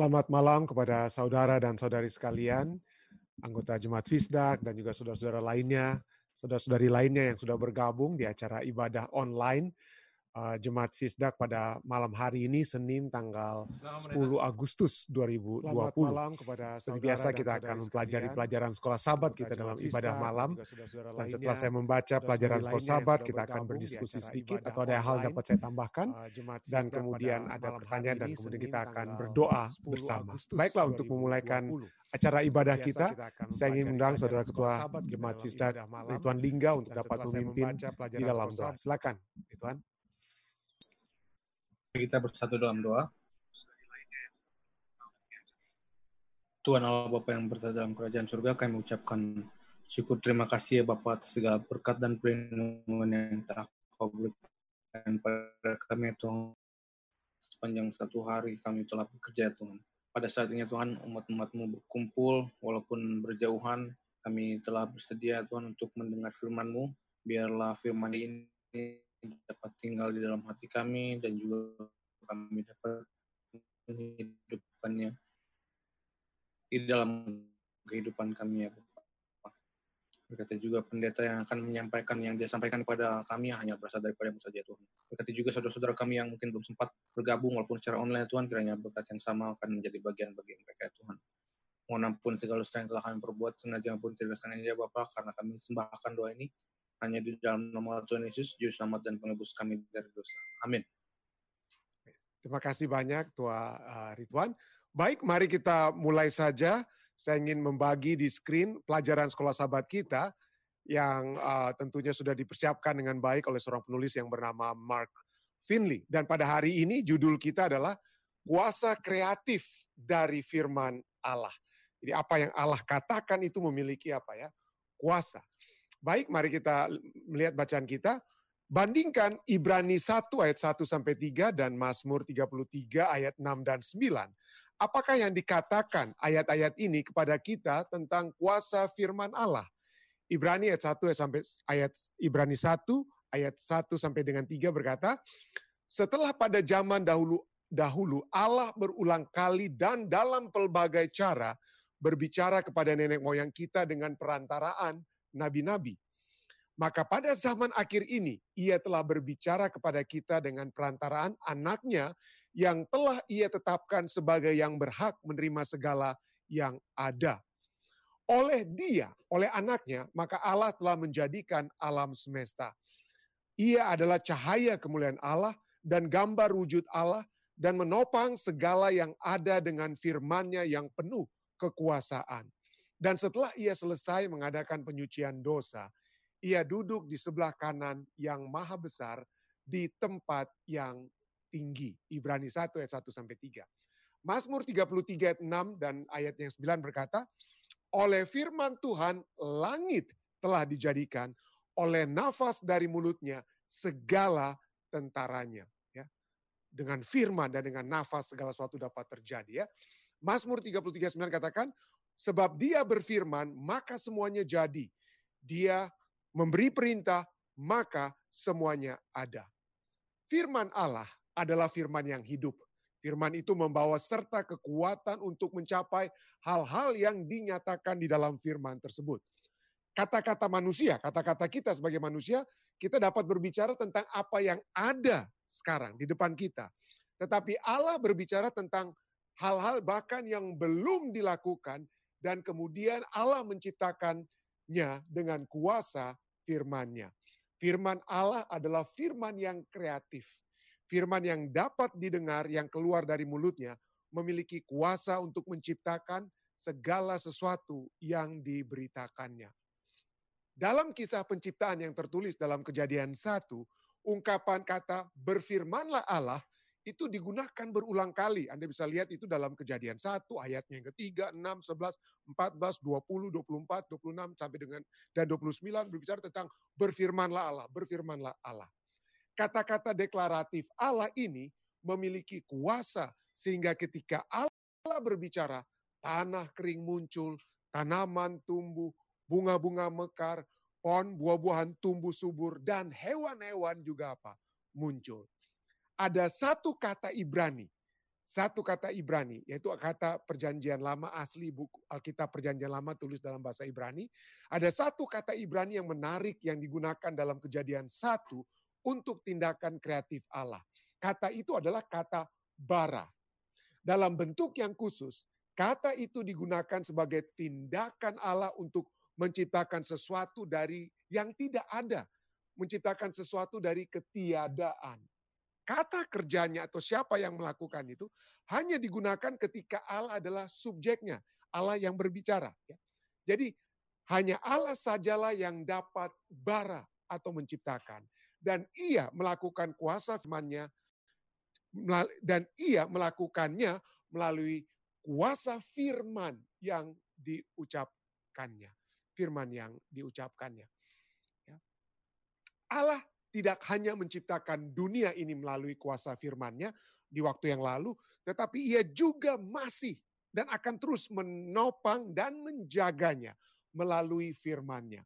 Selamat malam kepada saudara dan saudari sekalian, anggota Jemaat Fisdak dan juga saudara-saudara lainnya, saudara-saudari lainnya yang sudah bergabung di acara ibadah online uh, Jemaat Fisdak pada malam hari ini Senin tanggal 10 Agustus 2020. Selamat malam kepada Seperti biasa kita akan mempelajari pelajaran sekolah sahabat kita dalam ibadah malam. Dan setelah saya membaca pelajaran sekolah sahabat, kita akan berdiskusi sedikit atau ada hal dapat saya tambahkan. Dan kemudian ada pertanyaan dan kemudian kita akan berdoa bersama. Baiklah untuk memulaikan acara ibadah kita, saya ingin mengundang Saudara Ketua Jemaat Fisdak, Rituan Lingga untuk dapat memimpin di dalam doa. Silakan, Rituan. Kita bersatu dalam doa. Tuhan Allah Bapa yang berada dalam kerajaan surga, kami mengucapkan syukur terima kasih ya Bapak atas segala berkat dan perlindungan yang telah kau berikan pada kami ya Tuhan. Sepanjang satu hari kami telah bekerja ya Tuhan. Pada saat ini ya Tuhan umat-umatmu berkumpul walaupun berjauhan kami telah bersedia Tuhan untuk mendengar firman-Mu. Biarlah firman ini dapat tinggal di dalam hati kami dan juga kami dapat menghidupkannya di dalam kehidupan kami ya Bapak. Berkati juga pendeta yang akan menyampaikan yang dia sampaikan kepada kami hanya berasal daripada saja Tuhan. Berkati juga saudara-saudara kami yang mungkin belum sempat bergabung walaupun secara online Tuhan kiranya berkat yang sama akan menjadi bagian bagi mereka ya Tuhan. Mohon ampun segala sesuatu yang telah kami perbuat sengaja pun tidak sengaja Bapak karena kami sembahkan doa ini hanya di dalam nama Tuhan Yesus, Juru Selamat dan Penebus kami dari dosa. Amin. Terima kasih banyak Tua uh, Ridwan. Baik, mari kita mulai saja. Saya ingin membagi di screen pelajaran sekolah sahabat kita yang uh, tentunya sudah dipersiapkan dengan baik oleh seorang penulis yang bernama Mark Finley. Dan pada hari ini judul kita adalah kuasa kreatif dari firman Allah. Jadi apa yang Allah katakan itu memiliki apa ya? Kuasa. Baik, mari kita melihat bacaan kita. Bandingkan Ibrani 1 ayat 1 sampai 3 dan Mazmur 33 ayat 6 dan 9. Apakah yang dikatakan ayat-ayat ini kepada kita tentang kuasa firman Allah? Ibrani ayat 1 ayat sampai ayat Ibrani 1 ayat 1 sampai dengan 3 berkata, setelah pada zaman dahulu dahulu Allah berulang kali dan dalam pelbagai cara berbicara kepada nenek moyang kita dengan perantaraan nabi-nabi. Maka pada zaman akhir ini, ia telah berbicara kepada kita dengan perantaraan anaknya yang telah ia tetapkan sebagai yang berhak menerima segala yang ada. Oleh dia, oleh anaknya, maka Allah telah menjadikan alam semesta. Ia adalah cahaya kemuliaan Allah dan gambar wujud Allah dan menopang segala yang ada dengan firman-Nya yang penuh kekuasaan. Dan setelah ia selesai mengadakan penyucian dosa, ia duduk di sebelah kanan yang maha besar di tempat yang tinggi. Ibrani 1 ayat 1 sampai 3. Mazmur 33 ayat 6 dan ayat yang 9 berkata, oleh firman Tuhan langit telah dijadikan, oleh nafas dari mulutnya segala tentaranya. Ya. Dengan firman dan dengan nafas segala sesuatu dapat terjadi. ya. Mazmur 33 9 katakan, Sebab dia berfirman, maka semuanya jadi. Dia memberi perintah, maka semuanya ada. Firman Allah adalah firman yang hidup. Firman itu membawa serta kekuatan untuk mencapai hal-hal yang dinyatakan di dalam firman tersebut. Kata-kata manusia, kata-kata kita sebagai manusia, kita dapat berbicara tentang apa yang ada sekarang di depan kita. Tetapi Allah berbicara tentang hal-hal bahkan yang belum dilakukan dan kemudian Allah menciptakannya dengan kuasa firman-Nya. Firman Allah adalah firman yang kreatif. Firman yang dapat didengar, yang keluar dari mulutnya, memiliki kuasa untuk menciptakan segala sesuatu yang diberitakannya. Dalam kisah penciptaan yang tertulis dalam kejadian satu, ungkapan kata berfirmanlah Allah itu digunakan berulang kali. Anda bisa lihat itu dalam kejadian satu ayatnya yang ketiga, 6, 11, 14, 20, 24, 26 sampai dengan dan 29 berbicara tentang berfirmanlah Allah, berfirmanlah Allah. Kata-kata deklaratif Allah ini memiliki kuasa sehingga ketika Allah berbicara, tanah kering muncul, tanaman tumbuh, bunga-bunga mekar, pohon buah-buahan tumbuh subur dan hewan-hewan juga apa? muncul ada satu kata Ibrani, satu kata Ibrani, yaitu kata perjanjian lama asli buku Alkitab perjanjian lama tulis dalam bahasa Ibrani. Ada satu kata Ibrani yang menarik yang digunakan dalam kejadian satu untuk tindakan kreatif Allah. Kata itu adalah kata bara. Dalam bentuk yang khusus, kata itu digunakan sebagai tindakan Allah untuk menciptakan sesuatu dari yang tidak ada. Menciptakan sesuatu dari ketiadaan kata kerjanya atau siapa yang melakukan itu hanya digunakan ketika Allah adalah subjeknya, Allah yang berbicara. Ya. Jadi hanya Allah sajalah yang dapat bara atau menciptakan. Dan ia melakukan kuasa firmannya dan ia melakukannya melalui kuasa firman yang diucapkannya. Firman yang diucapkannya. Ya. Allah tidak hanya menciptakan dunia ini melalui kuasa firman-Nya di waktu yang lalu, tetapi ia juga masih dan akan terus menopang dan menjaganya melalui firman-Nya.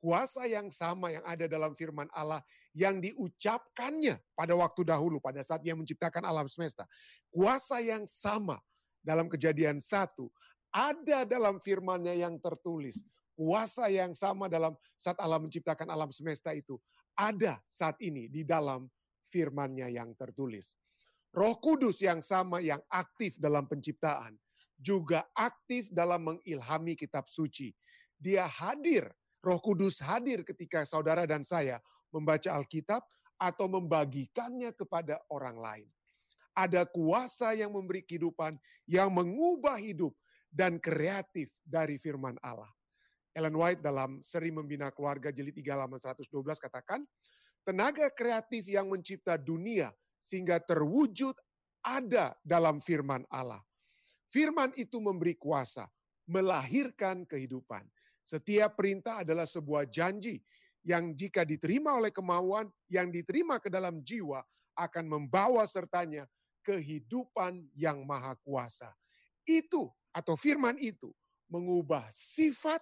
Kuasa yang sama yang ada dalam firman Allah yang diucapkannya pada waktu dahulu, pada saat ia menciptakan alam semesta. Kuasa yang sama dalam kejadian satu, ada dalam firman-Nya yang tertulis. Kuasa yang sama dalam saat Allah menciptakan alam semesta itu ada saat ini di dalam firman-Nya yang tertulis. Roh Kudus yang sama yang aktif dalam penciptaan juga aktif dalam mengilhami kitab suci. Dia hadir, Roh Kudus hadir ketika saudara dan saya membaca Alkitab atau membagikannya kepada orang lain. Ada kuasa yang memberi kehidupan, yang mengubah hidup dan kreatif dari firman Allah. Ellen White dalam seri Membina Keluarga jilid 3 halaman 112 katakan, tenaga kreatif yang mencipta dunia sehingga terwujud ada dalam firman Allah. Firman itu memberi kuasa, melahirkan kehidupan. Setiap perintah adalah sebuah janji yang jika diterima oleh kemauan, yang diterima ke dalam jiwa, akan membawa sertanya kehidupan yang maha kuasa. Itu atau firman itu mengubah sifat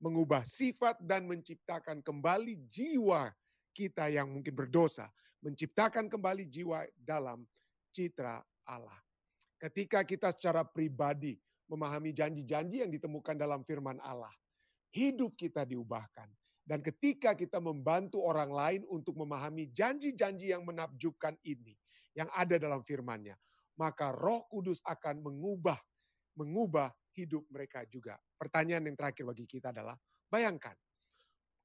mengubah sifat dan menciptakan kembali jiwa kita yang mungkin berdosa, menciptakan kembali jiwa dalam citra Allah. Ketika kita secara pribadi memahami janji-janji yang ditemukan dalam firman Allah, hidup kita diubahkan. Dan ketika kita membantu orang lain untuk memahami janji-janji yang menakjubkan ini, yang ada dalam firman-Nya, maka Roh Kudus akan mengubah mengubah hidup mereka juga. Pertanyaan yang terakhir bagi kita adalah, bayangkan,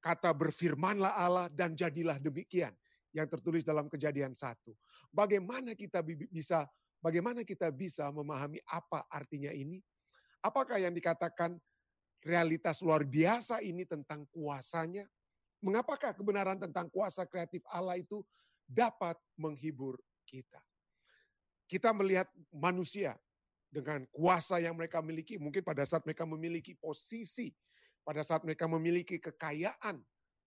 kata berfirmanlah Allah dan jadilah demikian yang tertulis dalam kejadian satu. Bagaimana kita bisa bagaimana kita bisa memahami apa artinya ini? Apakah yang dikatakan realitas luar biasa ini tentang kuasanya? Mengapakah kebenaran tentang kuasa kreatif Allah itu dapat menghibur kita? Kita melihat manusia dengan kuasa yang mereka miliki, mungkin pada saat mereka memiliki posisi, pada saat mereka memiliki kekayaan,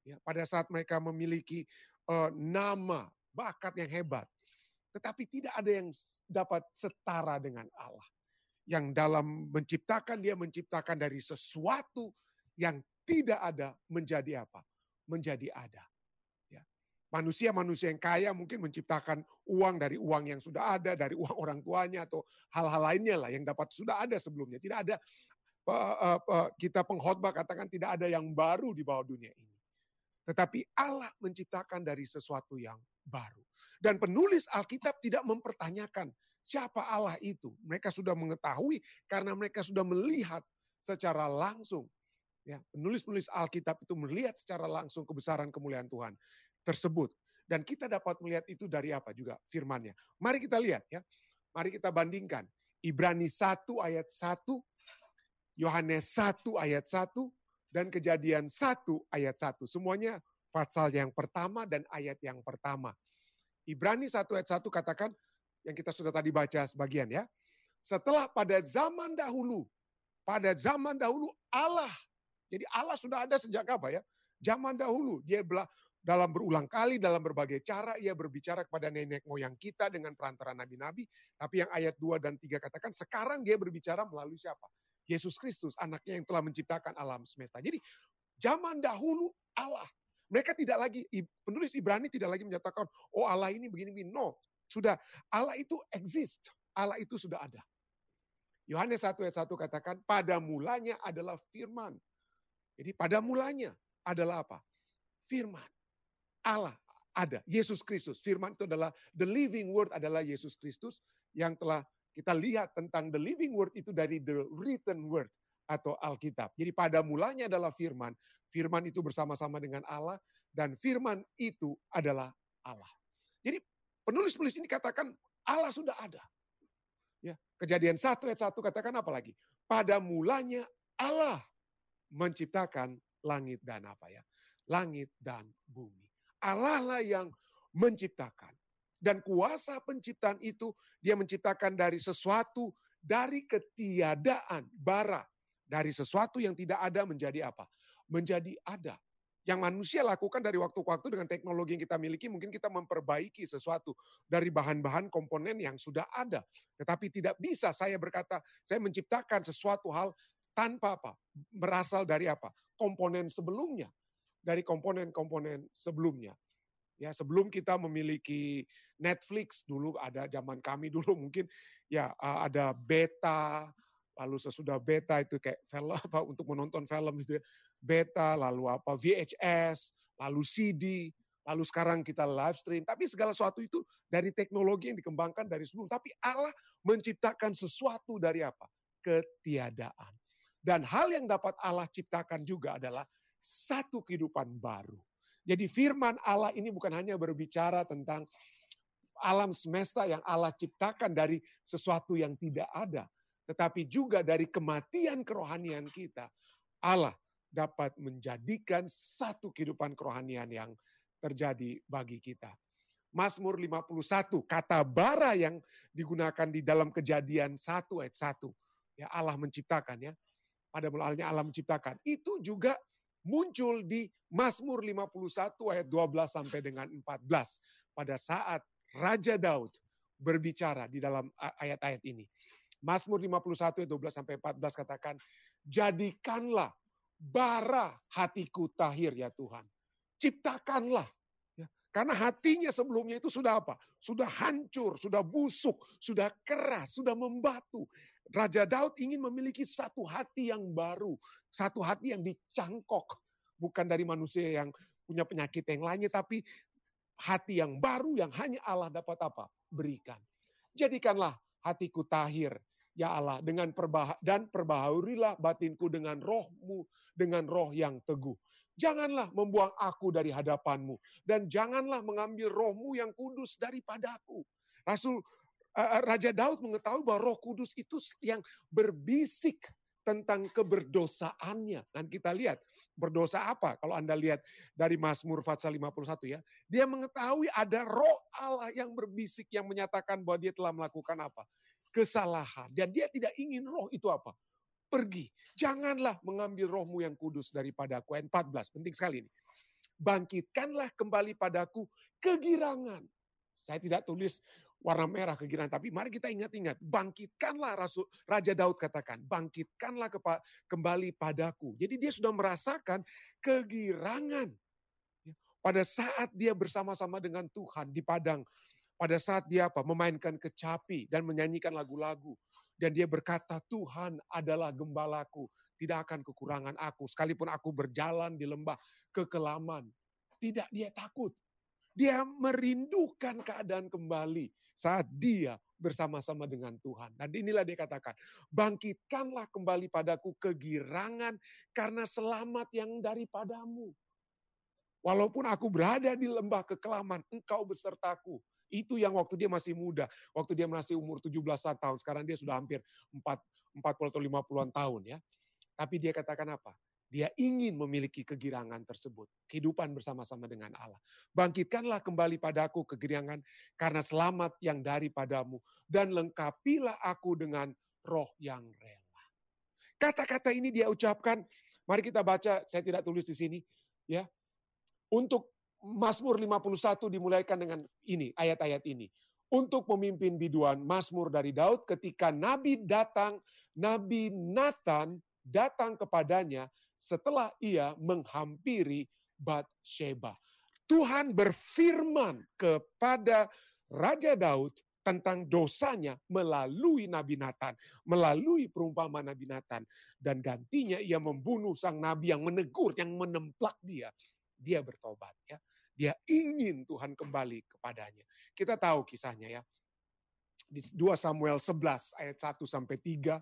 ya, pada saat mereka memiliki uh, nama, bakat yang hebat. Tetapi tidak ada yang dapat setara dengan Allah. Yang dalam menciptakan, dia menciptakan dari sesuatu yang tidak ada menjadi apa? Menjadi ada. Manusia-manusia yang kaya mungkin menciptakan uang dari uang yang sudah ada, dari uang orang tuanya atau hal-hal lainnya lah yang dapat sudah ada sebelumnya. Tidak ada kita pengkhotbah katakan tidak ada yang baru di bawah dunia ini. Tetapi Allah menciptakan dari sesuatu yang baru. Dan penulis Alkitab tidak mempertanyakan siapa Allah itu. Mereka sudah mengetahui karena mereka sudah melihat secara langsung. Ya, penulis-penulis Alkitab itu melihat secara langsung kebesaran kemuliaan Tuhan tersebut. Dan kita dapat melihat itu dari apa juga firmannya. Mari kita lihat ya. Mari kita bandingkan. Ibrani 1 ayat 1, Yohanes 1 ayat 1, dan kejadian 1 ayat 1. Semuanya pasal yang pertama dan ayat yang pertama. Ibrani 1 ayat 1 katakan, yang kita sudah tadi baca sebagian ya. Setelah pada zaman dahulu, pada zaman dahulu Allah, jadi Allah sudah ada sejak apa ya? Zaman dahulu dia dalam berulang kali, dalam berbagai cara, ia berbicara kepada nenek moyang kita dengan perantara nabi-nabi. Tapi yang ayat 2 dan 3 katakan, sekarang dia berbicara melalui siapa? Yesus Kristus, anaknya yang telah menciptakan alam semesta. Jadi, zaman dahulu Allah. Mereka tidak lagi, penulis Ibrani tidak lagi menyatakan, oh Allah ini begini-begini. No, sudah Allah itu exist. Allah itu sudah ada. Yohanes 1 ayat 1 katakan, pada mulanya adalah firman. Jadi pada mulanya adalah apa? Firman. Allah ada, Yesus Kristus. Firman itu adalah the living word adalah Yesus Kristus yang telah kita lihat tentang the living word itu dari the written word atau Alkitab. Jadi pada mulanya adalah firman. Firman itu bersama-sama dengan Allah dan firman itu adalah Allah. Jadi penulis-penulis ini katakan Allah sudah ada. Ya, kejadian 1 ayat 1 katakan apa lagi? Pada mulanya Allah menciptakan langit dan apa ya? Langit dan bumi. Allah lah yang menciptakan. Dan kuasa penciptaan itu dia menciptakan dari sesuatu dari ketiadaan bara. Dari sesuatu yang tidak ada menjadi apa? Menjadi ada. Yang manusia lakukan dari waktu ke waktu dengan teknologi yang kita miliki, mungkin kita memperbaiki sesuatu dari bahan-bahan komponen yang sudah ada. Tetapi tidak bisa saya berkata, saya menciptakan sesuatu hal tanpa apa? Berasal dari apa? Komponen sebelumnya. Dari komponen-komponen sebelumnya. Ya, sebelum kita memiliki Netflix dulu ada zaman kami dulu mungkin ya ada beta, lalu sesudah beta itu kayak film apa untuk menonton film itu ya. beta, lalu apa VHS, lalu CD, lalu sekarang kita live stream. Tapi segala sesuatu itu dari teknologi yang dikembangkan dari sebelum. Tapi Allah menciptakan sesuatu dari apa? Ketiadaan. Dan hal yang dapat Allah ciptakan juga adalah satu kehidupan baru. Jadi firman Allah ini bukan hanya berbicara tentang alam semesta yang Allah ciptakan dari sesuatu yang tidak ada. Tetapi juga dari kematian kerohanian kita, Allah dapat menjadikan satu kehidupan kerohanian yang terjadi bagi kita. Mazmur 51, kata bara yang digunakan di dalam kejadian 1 ayat 1. Ya Allah menciptakan ya. Pada mulanya Allah menciptakan. Itu juga muncul di Mazmur 51 ayat 12 sampai dengan 14 pada saat Raja Daud berbicara di dalam ayat-ayat ini. Mazmur 51 ayat 12 sampai 14 katakan, "Jadikanlah bara hatiku tahir ya Tuhan. Ciptakanlah ya. karena hatinya sebelumnya itu sudah apa? Sudah hancur, sudah busuk, sudah keras, sudah membatu. Raja Daud ingin memiliki satu hati yang baru, satu hati yang dicangkok, bukan dari manusia yang punya penyakit yang lainnya, tapi hati yang baru yang hanya Allah dapat apa? Berikan. Jadikanlah hatiku tahir, ya Allah, dengan perbah dan perbaharurilah batinku dengan rohmu, dengan roh yang teguh. Janganlah membuang aku dari hadapanmu, dan janganlah mengambil rohmu yang kudus daripadaku. Rasul Raja Daud mengetahui bahwa Roh Kudus itu yang berbisik tentang keberdosaannya. Dan kita lihat berdosa apa kalau Anda lihat dari Mazmur Fatsal 51 ya. Dia mengetahui ada roh Allah yang berbisik yang menyatakan bahwa dia telah melakukan apa? Kesalahan. Dan dia tidak ingin roh itu apa? Pergi. Janganlah mengambil rohmu yang kudus daripada aku. 14, penting sekali ini. Bangkitkanlah kembali padaku kegirangan. Saya tidak tulis warna merah kegirangan. Tapi mari kita ingat-ingat, bangkitkanlah Rasul Raja Daud katakan, bangkitkanlah kepa, kembali padaku. Jadi dia sudah merasakan kegirangan. Ya, pada saat dia bersama-sama dengan Tuhan di padang, pada saat dia apa? Memainkan kecapi dan menyanyikan lagu-lagu. Dan dia berkata, Tuhan adalah gembalaku, tidak akan kekurangan aku. Sekalipun aku berjalan di lembah kekelaman, tidak dia takut. Dia merindukan keadaan kembali saat dia bersama-sama dengan Tuhan. Dan inilah dia katakan, bangkitkanlah kembali padaku kegirangan karena selamat yang daripadamu. Walaupun aku berada di lembah kekelaman, engkau besertaku. Itu yang waktu dia masih muda, waktu dia masih umur 17 tahun, sekarang dia sudah hampir 4, 40 atau 50-an tahun ya. Tapi dia katakan apa? Dia ingin memiliki kegirangan tersebut. Kehidupan bersama-sama dengan Allah. Bangkitkanlah kembali padaku kegirangan karena selamat yang daripadamu. Dan lengkapilah aku dengan roh yang rela. Kata-kata ini dia ucapkan. Mari kita baca, saya tidak tulis di sini. ya Untuk Mazmur 51 dimulaikan dengan ini, ayat-ayat ini. Untuk memimpin biduan Mazmur dari Daud ketika Nabi datang, Nabi Nathan datang kepadanya setelah ia menghampiri Bathsheba. Tuhan berfirman kepada Raja Daud tentang dosanya melalui Nabi Nathan, melalui perumpamaan Nabi Nathan. Dan gantinya ia membunuh sang Nabi yang menegur, yang menemplak dia. Dia bertobat ya. Dia ingin Tuhan kembali kepadanya. Kita tahu kisahnya ya. Di 2 Samuel 11 ayat 1 sampai 3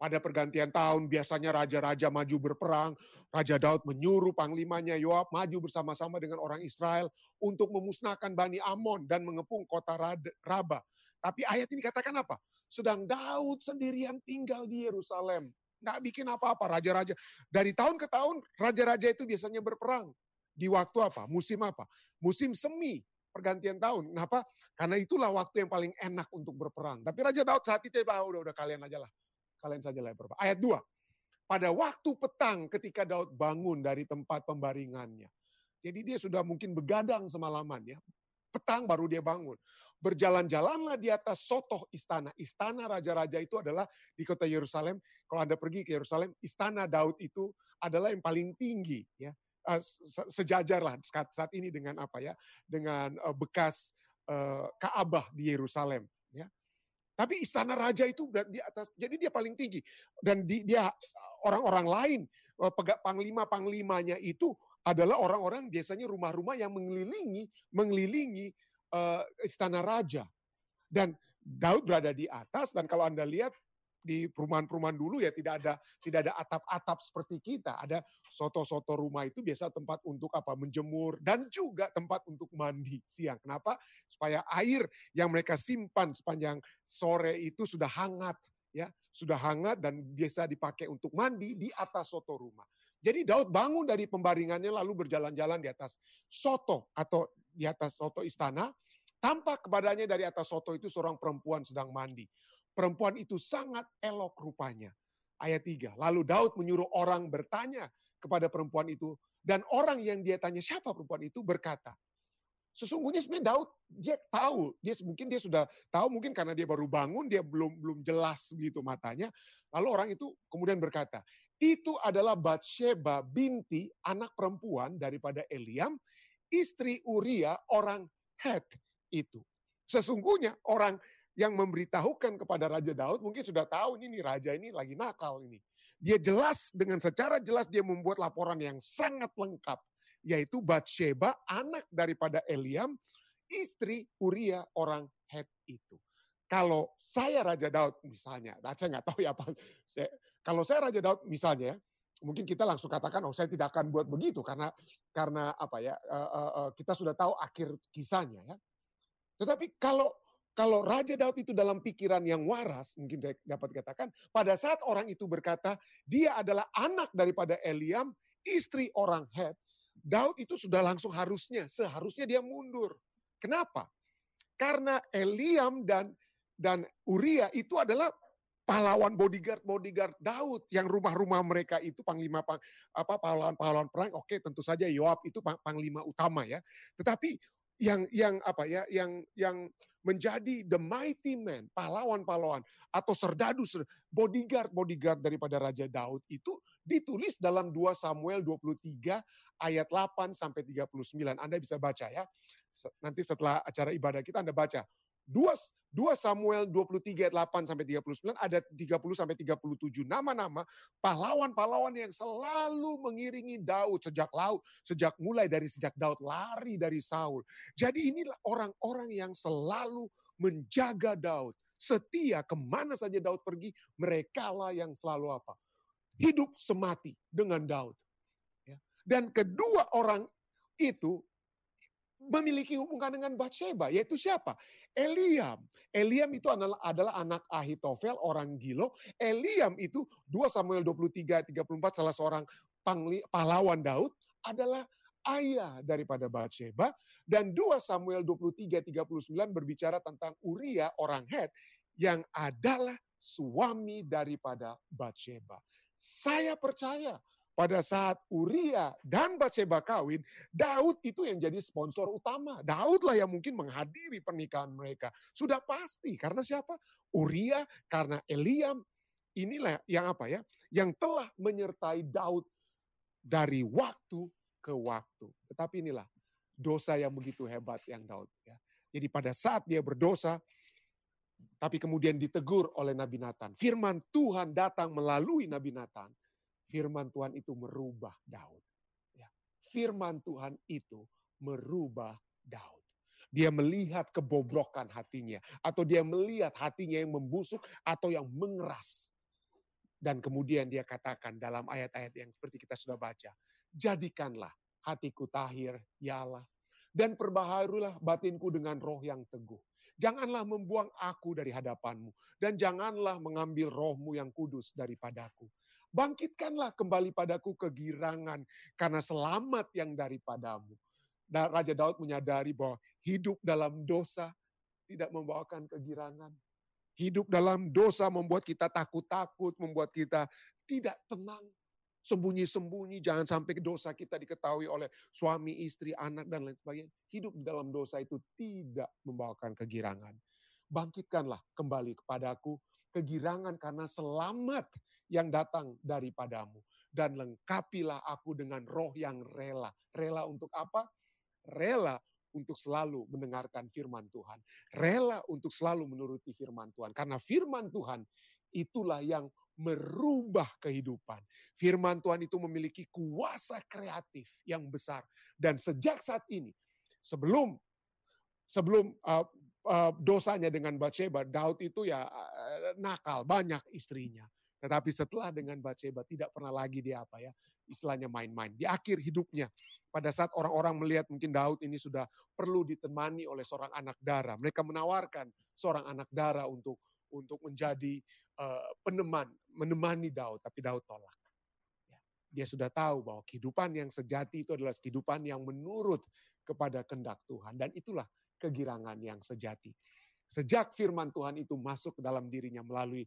pada pergantian tahun biasanya raja-raja maju berperang. Raja Daud menyuruh panglimanya Yoab maju bersama-sama dengan orang Israel untuk memusnahkan Bani Amon dan mengepung kota Raba. Tapi ayat ini katakan apa? Sedang Daud sendirian tinggal di Yerusalem. Nggak bikin apa-apa raja-raja. Dari tahun ke tahun raja-raja itu biasanya berperang. Di waktu apa? Musim apa? Musim semi pergantian tahun. Kenapa? Karena itulah waktu yang paling enak untuk berperang. Tapi Raja Daud saat itu, ah, udah, udah kalian aja lah kalian saja lah berapa. Ayat 2. Pada waktu petang ketika Daud bangun dari tempat pembaringannya. Jadi dia sudah mungkin begadang semalaman ya. Petang baru dia bangun. Berjalan-jalanlah di atas sotoh istana. Istana raja-raja itu adalah di kota Yerusalem. Kalau Anda pergi ke Yerusalem, istana Daud itu adalah yang paling tinggi ya. Eh, sejajar lah saat ini dengan apa ya? Dengan eh, bekas uh, Kaabah di Yerusalem. Tapi istana raja itu di atas, jadi dia paling tinggi. Dan di, dia orang-orang lain, eh, panglima-panglimanya itu adalah orang-orang biasanya rumah-rumah yang mengelilingi mengelilingi uh, istana raja. Dan Daud berada di atas dan kalau Anda lihat di perumahan-perumahan dulu ya tidak ada tidak ada atap-atap seperti kita. Ada soto-soto rumah itu biasa tempat untuk apa? menjemur dan juga tempat untuk mandi siang. Kenapa? Supaya air yang mereka simpan sepanjang sore itu sudah hangat ya, sudah hangat dan biasa dipakai untuk mandi di atas soto rumah. Jadi Daud bangun dari pembaringannya lalu berjalan-jalan di atas soto atau di atas soto istana. Tampak kepadanya dari atas soto itu seorang perempuan sedang mandi. Perempuan itu sangat elok rupanya. Ayat 3. Lalu Daud menyuruh orang bertanya kepada perempuan itu. Dan orang yang dia tanya siapa perempuan itu berkata, Sesungguhnya sebenarnya Daud dia tahu, dia mungkin dia sudah tahu mungkin karena dia baru bangun, dia belum belum jelas begitu matanya. Lalu orang itu kemudian berkata, itu adalah Batsheba binti anak perempuan daripada Eliam, istri Uria orang Het itu. Sesungguhnya orang yang memberitahukan kepada Raja Daud mungkin sudah tahu ini nih raja ini lagi nakal ini. Dia jelas dengan secara jelas dia membuat laporan yang sangat lengkap yaitu Batsheba anak daripada Eliam istri Uria orang Het itu. Kalau saya Raja Daud misalnya, saya nggak tahu ya apa. Saya, kalau saya Raja Daud misalnya, mungkin kita langsung katakan, oh saya tidak akan buat begitu karena karena apa ya uh, uh, uh, kita sudah tahu akhir kisahnya ya. Tetapi kalau kalau Raja Daud itu dalam pikiran yang waras, mungkin dapat dikatakan, pada saat orang itu berkata, dia adalah anak daripada Eliam, istri orang Het, Daud itu sudah langsung harusnya, seharusnya dia mundur. Kenapa? Karena Eliam dan dan Uria itu adalah pahlawan bodyguard bodyguard Daud yang rumah-rumah mereka itu panglima pang, apa pahlawan-pahlawan perang oke tentu saja Yoab itu panglima utama ya tetapi yang yang apa ya yang yang menjadi the mighty man, pahlawan-pahlawan atau serdadu, bodyguard-bodyguard daripada Raja Daud itu ditulis dalam 2 Samuel 23 ayat 8 sampai 39. Anda bisa baca ya. Nanti setelah acara ibadah kita Anda baca. 2, 2 Samuel 23 ayat 8 sampai 39 ada 30 sampai 37 nama-nama pahlawan-pahlawan yang selalu mengiringi Daud sejak laut, sejak mulai dari sejak Daud lari dari Saul. Jadi inilah orang-orang yang selalu menjaga Daud. Setia ke mana saja Daud pergi, mereka lah yang selalu apa? Hidup semati dengan Daud. Ya. Dan kedua orang itu memiliki hubungan dengan Bathsheba, yaitu siapa? Eliam. Eliam itu adalah, adalah anak Ahitofel, orang Gilo. Eliam itu 2 Samuel 23, 34, salah seorang pangli, pahlawan Daud, adalah ayah daripada Bathsheba. Dan 2 Samuel 23, 39 berbicara tentang Uria, orang Het, yang adalah suami daripada Bathsheba. Saya percaya pada saat Uria dan Batseba kawin, Daud itu yang jadi sponsor utama. Daud lah yang mungkin menghadiri pernikahan mereka. Sudah pasti karena siapa? Uria karena Eliam. Inilah yang apa ya? Yang telah menyertai Daud dari waktu ke waktu. Tetapi inilah dosa yang begitu hebat yang Daud ya. Jadi pada saat dia berdosa, Tapi kemudian ditegur oleh Nabi Nathan. Firman Tuhan datang melalui Nabi Nathan. Firman Tuhan itu merubah Daud. Ya. Firman Tuhan itu merubah Daud. Dia melihat kebobrokan hatinya. Atau dia melihat hatinya yang membusuk atau yang mengeras. Dan kemudian dia katakan dalam ayat-ayat yang seperti kita sudah baca. Jadikanlah hatiku tahir, ya Allah. Dan perbaharulah batinku dengan roh yang teguh. Janganlah membuang aku dari hadapanmu. Dan janganlah mengambil rohmu yang kudus daripadaku. Bangkitkanlah kembali padaku kegirangan karena selamat yang daripadamu. Dan Raja Daud menyadari bahwa hidup dalam dosa tidak membawakan kegirangan. Hidup dalam dosa membuat kita takut-takut, membuat kita tidak tenang. Sembunyi-sembunyi, jangan sampai dosa kita diketahui oleh suami, istri, anak, dan lain sebagainya. Hidup dalam dosa itu tidak membawakan kegirangan. Bangkitkanlah kembali kepadaku kegirangan karena selamat yang datang daripadamu. Dan lengkapilah aku dengan roh yang rela. Rela untuk apa? Rela untuk selalu mendengarkan firman Tuhan. Rela untuk selalu menuruti firman Tuhan. Karena firman Tuhan itulah yang merubah kehidupan. Firman Tuhan itu memiliki kuasa kreatif yang besar dan sejak saat ini sebelum sebelum uh, dosanya dengan Bathsheba, Daud itu ya uh, nakal, banyak istrinya. Tetapi setelah dengan Bathsheba tidak pernah lagi dia apa ya, istilahnya main-main. Di akhir hidupnya, pada saat orang-orang melihat mungkin Daud ini sudah perlu ditemani oleh seorang anak darah, mereka menawarkan seorang anak darah untuk untuk menjadi uh, peneman, menemani Daud, tapi Daud tolak. Ya, dia sudah tahu bahwa kehidupan yang sejati itu adalah kehidupan yang menurut kepada kehendak Tuhan. Dan itulah kegirangan yang sejati. Sejak firman Tuhan itu masuk ke dalam dirinya melalui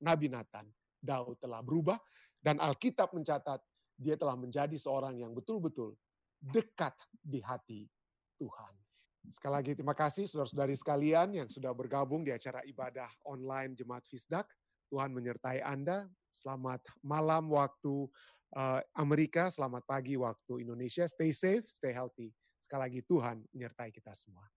Nabi Nathan, Daud telah berubah dan Alkitab mencatat dia telah menjadi seorang yang betul-betul dekat di hati Tuhan. Sekali lagi terima kasih saudara-saudari sekalian yang sudah bergabung di acara ibadah online Jemaat Fisdak. Tuhan menyertai Anda. Selamat malam waktu uh, Amerika, selamat pagi waktu Indonesia. Stay safe, stay healthy. Sekali lagi Tuhan menyertai kita semua.